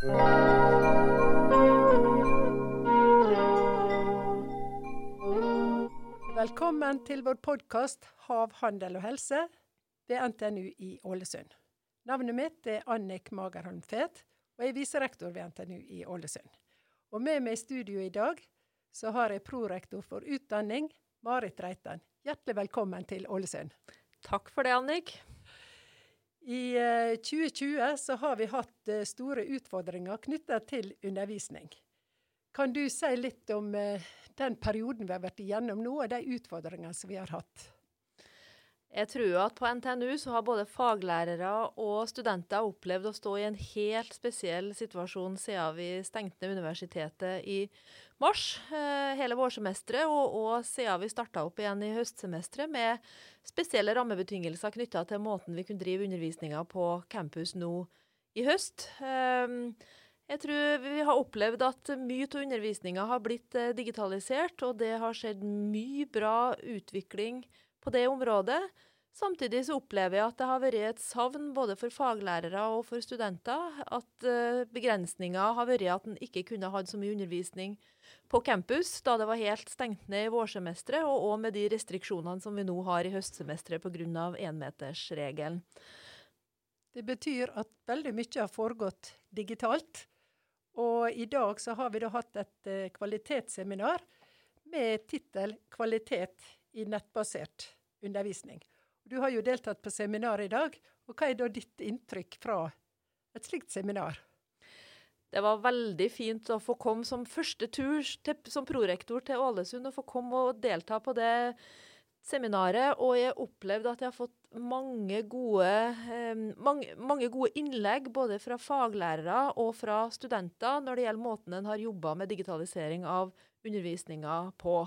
Velkommen til vår podkast 'Hav, handel og helse' ved NTNU i Ålesund. Navnet mitt er Annik Magerholm Fet, og jeg er viserektor ved NTNU i Ålesund. Og med meg i studio i dag så har jeg prorektor for utdanning, Marit Reitan. Hjertelig velkommen til Ålesund. Takk for det, Annik. I 2020 eh, så har vi hatt eh, store utfordringer knyttet til undervisning. Kan du si litt om eh, den perioden vi har vært igjennom nå, og de utfordringene som vi har hatt? Jeg tror at på NTNU så har både faglærere og studenter opplevd å stå i en helt spesiell situasjon siden vi stengte universitetet i mars, eh, hele vårsemesteret, og, og siden vi starta opp igjen i høstsemesteret med spesielle rammebetingelser knytta til måten vi kunne drive undervisninga på campus nå i høst. Ehm, jeg tror vi har opplevd at mye av undervisninga har blitt eh, digitalisert, og det har skjedd mye bra utvikling på det området. Samtidig så opplever jeg at det har vært et savn både for faglærere og for studenter. At uh, begrensninga har vært at en ikke kunne hatt så mye undervisning på campus da det var helt stengt ned i vårsemesteret, og òg med de restriksjonene som vi nå har i høstsemesteret pga. énmetersregelen. Det betyr at veldig mye har foregått digitalt. Og i dag så har vi da hatt et uh, kvalitetsseminar med tittel 'Kvalitet i nettbasert undervisning'. Du har jo deltatt på seminar i dag, og hva er da ditt inntrykk fra et slikt seminar? Det var veldig fint å få komme som første tur til, som prorektor til Ålesund, og få komme og delta på det seminaret. Og jeg opplevde at jeg har fått mange gode, eh, mange, mange gode innlegg både fra faglærere og fra studenter når det gjelder måten en har jobba med digitalisering av undervisninga på.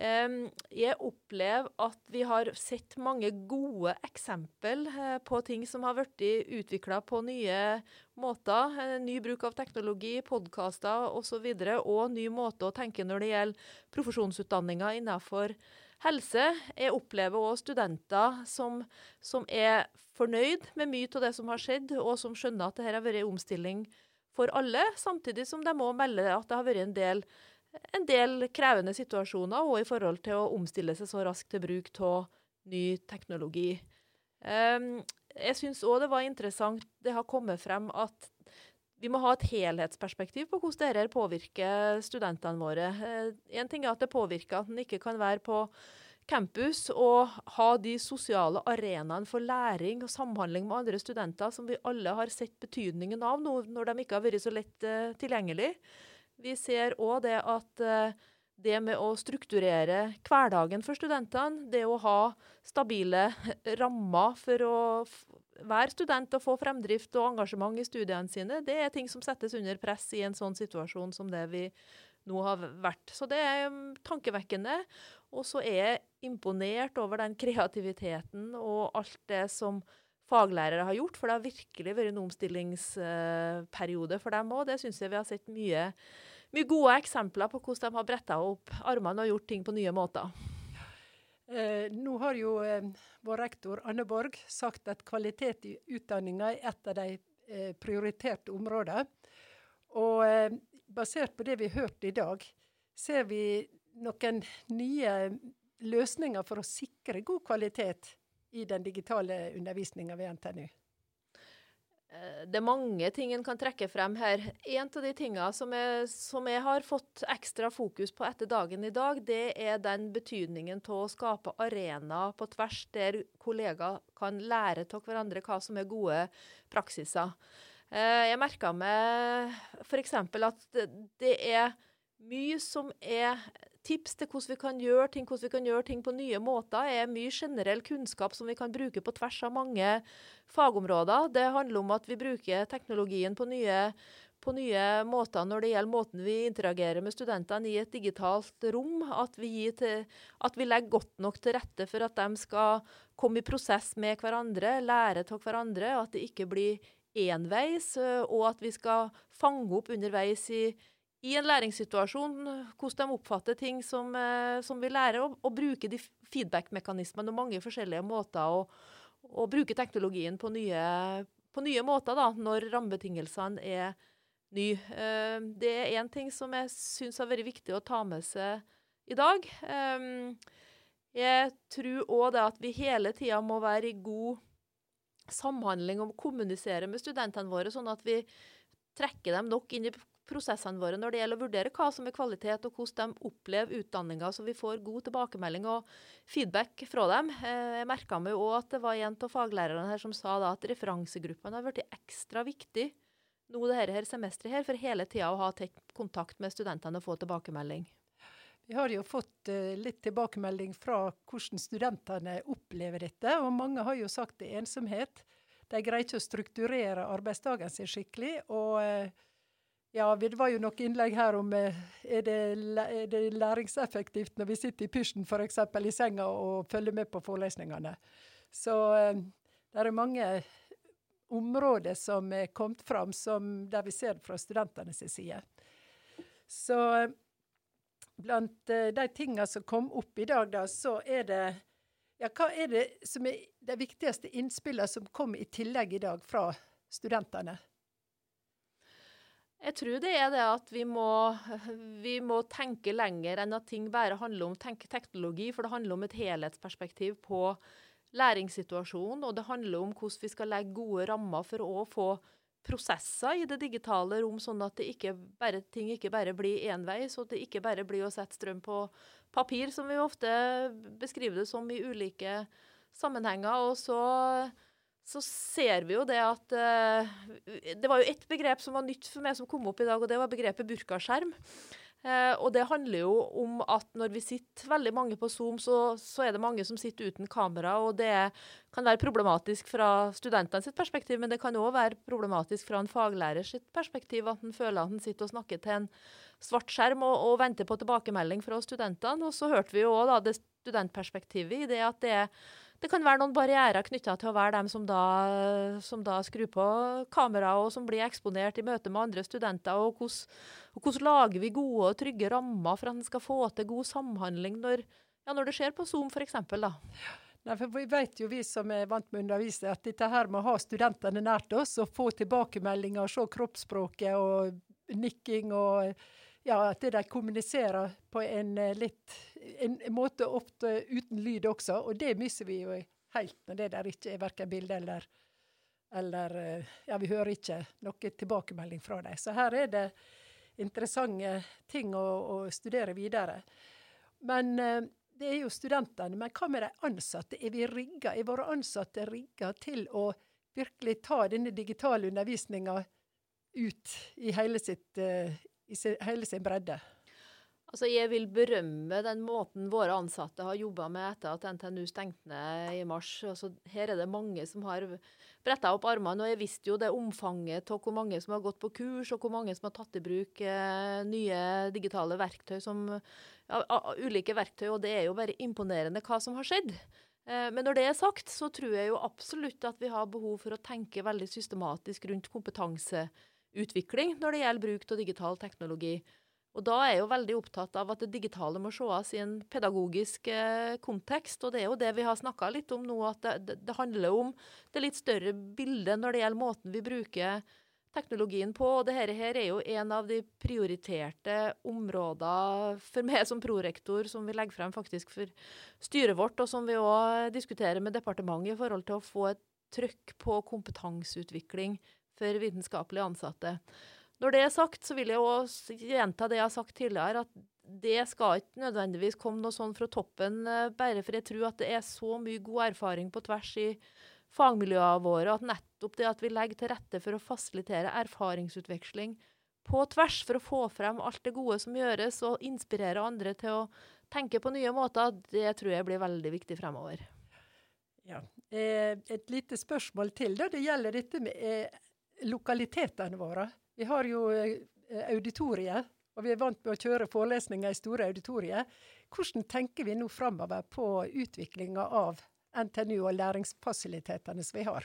Jeg opplever at vi har sett mange gode eksempel eh, på ting som har blitt utvikla på nye måter. Eh, ny bruk av teknologi, podkaster osv. Og, så og ny måte å tenke når det gjelder profesjonsutdanninga innenfor helse. Jeg opplever òg studenter som, som, er fornøyd med mye av det som har skjedd, og som skjønner at dette har vært en omstilling for alle, samtidig som de må melde at det har vært en del en del krevende situasjoner, og i forhold til å omstille seg så raskt til bruk av ny teknologi. Um, jeg syns òg det var interessant det har kommet frem at vi må ha et helhetsperspektiv på hvordan dette påvirker studentene våre. Én uh, ting er at det påvirker at en ikke kan være på campus og ha de sosiale arenaene for læring og samhandling med andre studenter som vi alle har sett betydningen av nå når de ikke har vært så lett uh, tilgjengelig. Vi ser òg det at eh, det med å strukturere hverdagen for studentene, det å ha stabile rammer for å være student og få fremdrift og engasjement i studiene sine, det er ting som settes under press i en sånn situasjon som det vi nå har vært. Så det er mm, tankevekkende. Og så er jeg imponert over den kreativiteten og alt det som faglærere har gjort, for det har virkelig vært en omstillingsperiode for dem òg. Det syns jeg vi har sett mye, mye, gode eksempler på hvordan de har bretta opp armene og gjort ting på nye måter. Eh, nå har jo eh, vår rektor Anne Borg sagt at kvalitet i utdanninga er et av de eh, prioriterte områdene. Og eh, basert på det vi har hørt i dag, ser vi noen nye løsninger for å sikre god kvalitet i den digitale undervisninga ved NTNU? Eh, det er mange ting en kan trekke frem her. En av de tingene som jeg, som jeg, har fått ekstra fokus på etter dagen i dag, det er den betydningen av å skape arenaer på tvers der kollegaer kan lære av hverandre hva som er gode praksiser. Eh, jeg merka meg f.eks. at det er mye som er tips til hvordan vi kan gjøre ting, hvordan vi kan gjøre ting på nye måter, er mye generell kunnskap som vi kan bruke på tvers av mange fagområder. Det handler om at vi bruker teknologien på nye, på nye måter når det gjelder måten vi interagerer med studentene i et digitalt rom. At vi, til, at vi legger godt nok til rette for at de skal komme i prosess med hverandre, lære av hverandre. At det ikke blir enveis, og at vi skal fange opp underveis i i en læringssituasjon hvordan de oppfatter ting som, eh, som vi lærer, og, og bruke de feedback-mekanismene og mange forskjellige måter å, å bruke teknologien på nye, på nye måter da, når rammebetingelsene er, ny. Eh, det er én ting som jeg syns har vært viktig å ta med seg i dag. Eh, jeg tror òg at vi hele tida må være i god samhandling og kommunisere med studentene våre, sånn at vi trekker dem nok inn i prosessene våre når det gjelder å vurdere hva som er kvalitet, og hvordan de opplever utdanninga, så vi får god tilbakemelding og feedback fra dem. Eh, jeg merka meg òg at det var en av faglærerne her som sa da at referansegruppene har blitt ekstra viktig nå det her, semesteret her, for hele tida å ha kontakt med studentene og få tilbakemelding. Vi har jo fått uh, litt tilbakemelding fra hvordan studentene opplever dette. Og mange har jo sagt det er ensomhet. De greier ikke å strukturere arbeidsdagen sin skikkelig. og uh, ja, det var jo noen innlegg her om eh, er det, er det læringseffektivt når vi sitter i pysjen f.eks. i senga og følger med på forelesningene. Så eh, det er mange områder som er kommet fram som, der vi ser det fra studentenes side. Så blant uh, de tingene som kom opp i dag, da, så er det ja, Hva er det som er de viktigste innspillene som kom i tillegg i dag fra studentene? Jeg tror det er det at vi må, vi må tenke lenger enn at ting bare handler om teknologi. For det handler om et helhetsperspektiv på læringssituasjonen. Og det handler om hvordan vi skal legge gode rammer for å få prosesser i det digitale rom, sånn at ikke bare, ting ikke bare blir enveis, og at det ikke bare blir å sette strøm på papir, som vi ofte beskriver det som i ulike sammenhenger. Og så så ser vi jo det at uh, Det var jo ett begrep som var nytt for meg som kom opp i dag, og det var begrepet burkaskjerm. Uh, og det handler jo om at når vi sitter veldig mange på Zoom, så, så er det mange som sitter uten kamera. Og det kan være problematisk fra studentenes perspektiv, men det kan òg være problematisk fra en faglærers perspektiv. At en føler at en sitter og snakker til en svart skjerm og, og venter på tilbakemelding fra studentene. Og så hørte vi jo òg det studentperspektivet i det at det er det kan være noen barrierer knytta til å være dem som da, som da skrur på kamera, og som blir eksponert i møte med andre studenter. Og hvordan, lager vi gode og trygge rammer for at en skal få til god samhandling når, ja, når det skjer på Zoom, f.eks. Nei, for Vi vet jo vi som er vant med å undervise, at dette her med å ha studentene nært oss og få tilbakemeldinger, og se kroppsspråket og nikking og ja, at de kommuniserer på en eh, litt en, måte ofte uten lyd også. Og det mister vi jo helt når det der ikke er verken bilde eller eller eh, Ja, vi hører ikke noe tilbakemelding fra dem. Så her er det interessante ting å, å studere videre. Men eh, det er jo studentene. Men hva med de ansatte? Er vi rigga? Er våre ansatte rigga til å virkelig ta denne digitale undervisninga ut i hele sitt, i hele sin bredde? Altså, Jeg vil berømme den måten våre ansatte har jobba med etter at NTNU stengte ned i mars. Altså, her er det mange som har bretta opp armene. Og jeg visste jo det omfanget av hvor mange som har gått på kurs, og hvor mange som har tatt i bruk eh, nye digitale verktøy, som, ja, ulike verktøy. Og det er jo bare imponerende hva som har skjedd. Eh, men når det er sagt, så tror jeg jo absolutt at vi har behov for å tenke veldig systematisk rundt kompetanseutvikling når det gjelder bruk av digital teknologi. Og da er jeg jo veldig opptatt av at det digitale må sees i en pedagogisk eh, kontekst. Og det er jo det vi har snakka litt om nå, at det, det, handler om det litt større bildet når det gjelder måten vi bruker teknologien på. Og dette her er jo en av de prioriterte områder for meg som prorektor som vi legger frem faktisk for styret vårt, og som vi òg diskuterer med departementet i forhold til å få et trøkk på kompetanseutvikling for vitenskapelig ansatte. Når det er sagt, så vil jeg også gjenta det jeg har sagt tidligere, at det skal ikke nødvendigvis komme noe sånn fra toppen, eh, bare for jeg tror at det er så mye god erfaring på tvers i fagmiljøene våre, at nettopp det at vi legger til rette for å fasilitere erfaringsutveksling på tvers, for å få frem alt det gode som gjøres, og inspirere andre til å tenke på nye måter, det tror jeg blir veldig viktig fremover. Ja. Eh, et lite spørsmål til. Det gjelder dette med eh, lokalitetene våre. Vi har jo eh, auditoriet, og vi er vant med å kjøre forelesninger i store auditorier. Hvordan tenker vi nå framover på utviklinga av NTNU og læringsfasilitetene som vi har?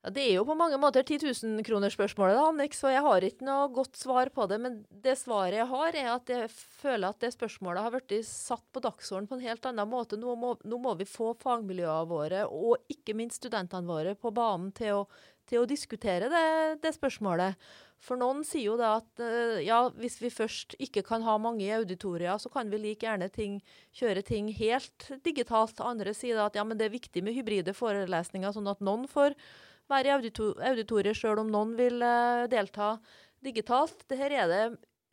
Ja, det er jo på mange måter 10 000-kronersspørsmålet, Annik, så jeg har ikke noe godt svar på det. Men det svaret jeg har, er at jeg føler at det spørsmålet har blitt satt på dagsordenen på en helt annen måte. Nå må, nå må vi få fagmiljøene våre, og ikke minst studentene våre, på banen til å til å diskutere det, det spørsmålet. For noen sier jo da at eh, ja, hvis vi først ikke kan ha mange i auditorier, så kan vi like gjerne ting, kjøre ting helt digitalt. Andre sier at ja, men det er viktig med hybride forelesninger, sånn at noen får være i auditoriet sjøl om noen vil uh, delta digitalt. Dette er det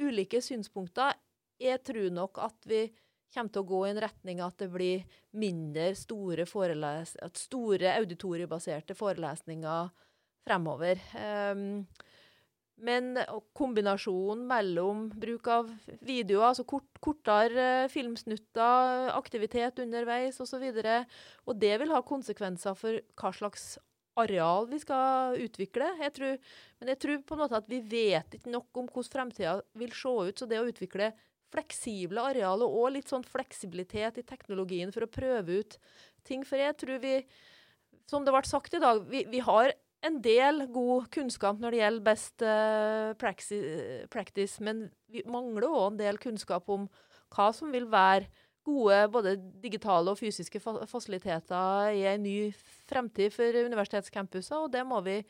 ulike synspunkter. Jeg tror nok at vi kommer til å gå i en retning at det blir mindre store, store auditoriebaserte forelesninger fremover. Um, men kombinasjonen mellom bruk av videoer, altså kort, kortere uh, filmsnutter, aktivitet underveis osv., og, så og det vil ha konsekvenser for hva slags areal vi skal utvikle. Jeg tror, men jeg tror på en måte at vi vet ikke nok om hvordan fremtida vil se ut. Så det å utvikle fleksible areal og òg litt sånn fleksibilitet i teknologien for å prøve ut ting. For jeg tror vi, som det ble sagt i dag, vi, vi har en del god kunnskap når det gjelder best uh, practice, men vi mangler òg en del kunnskap om hva som vil være gode både digitale og fysiske fasiliteter i en ny fremtid for universitetscampuser, og det må vi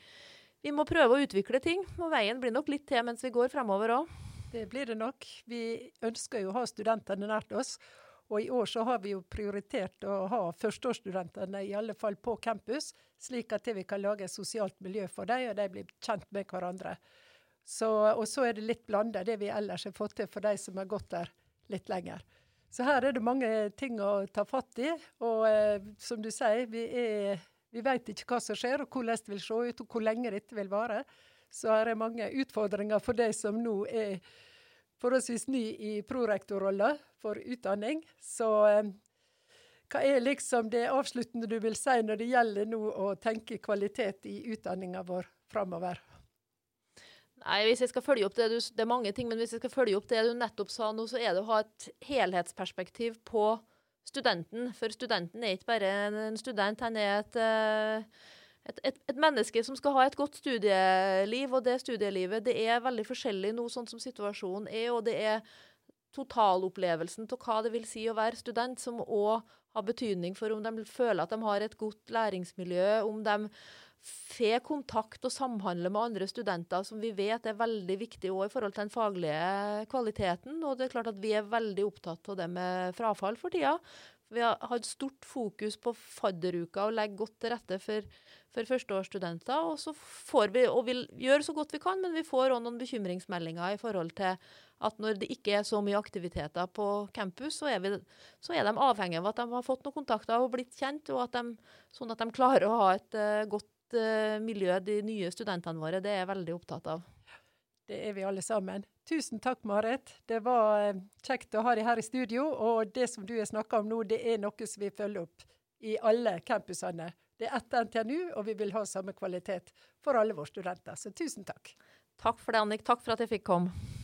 vi må prøve å utvikle ting, og veien blir nok litt til mens vi går fremover òg. Det blir det nok. Vi ønsker jo å ha studentene nært oss. Og i år så har vi jo prioritert å ha førsteårsstudentene i alle fall på campus, slik at vi kan lage et sosialt miljø for dem, og de blir kjent med hverandre. Så, og så er det litt blanda det vi ellers har fått til for de som har gått der litt lenger. Så her er det mange ting å ta fatt i. Og eh, som du sier, vi, er, vi vet ikke hva som skjer, og hvordan det vil se ut, og hvor lenge dette vil vare. Så her er mange utfordringer for de som nå er forholdsvis ny i prorektorrolla for utdanning. Så eh, hva er liksom det avsluttende du vil si når det gjelder nå å tenke kvalitet i utdanninga vår framover? Nei, hvis jeg skal følge opp det du, Det er mange ting, men hvis jeg skal følge opp det du nettopp sa nå, så er det å ha et helhetsperspektiv på studenten. For studenten er ikke bare en student, han er et, eh, et, et, et, menneske som skal ha et godt studieliv. Og det studielivet det er veldig forskjellig nå, sånn som situasjonen er. Og det er totalopplevelsen av hva det vil si å være student, som òg har betydning for om de føler at de har et godt læringsmiljø, om de får kontakt og samhandle med andre studenter, som vi vet er veldig viktig òg i forhold til den faglige kvaliteten. Og det er klart at vi er veldig opptatt av det med frafall for tida. Vi har hatt stort fokus på fadderuka og legger godt til rette for, for førsteårsstudenter. Og vi, og vi gjør så godt vi kan, men vi får òg noen bekymringsmeldinger i forhold til at når det ikke er så mye aktiviteter på campus, så er, vi, så er de avhengig av at de har fått noen kontakter og blitt kjent, og at de, sånn at de klarer å ha et uh, godt uh, miljø de nye studentene våre. Det er jeg veldig opptatt av. Det er vi alle sammen. Tusen takk, Marit. Det var uh, kjekt å ha deg her i studio. Og det som du har snakka om nå, det er noe som vi følger opp i alle campusene. Det er etter NTNU, og vi vil ha samme kvalitet for alle våre studenter. Så tusen takk. Takk for det, Annik. Takk for at jeg fikk komme.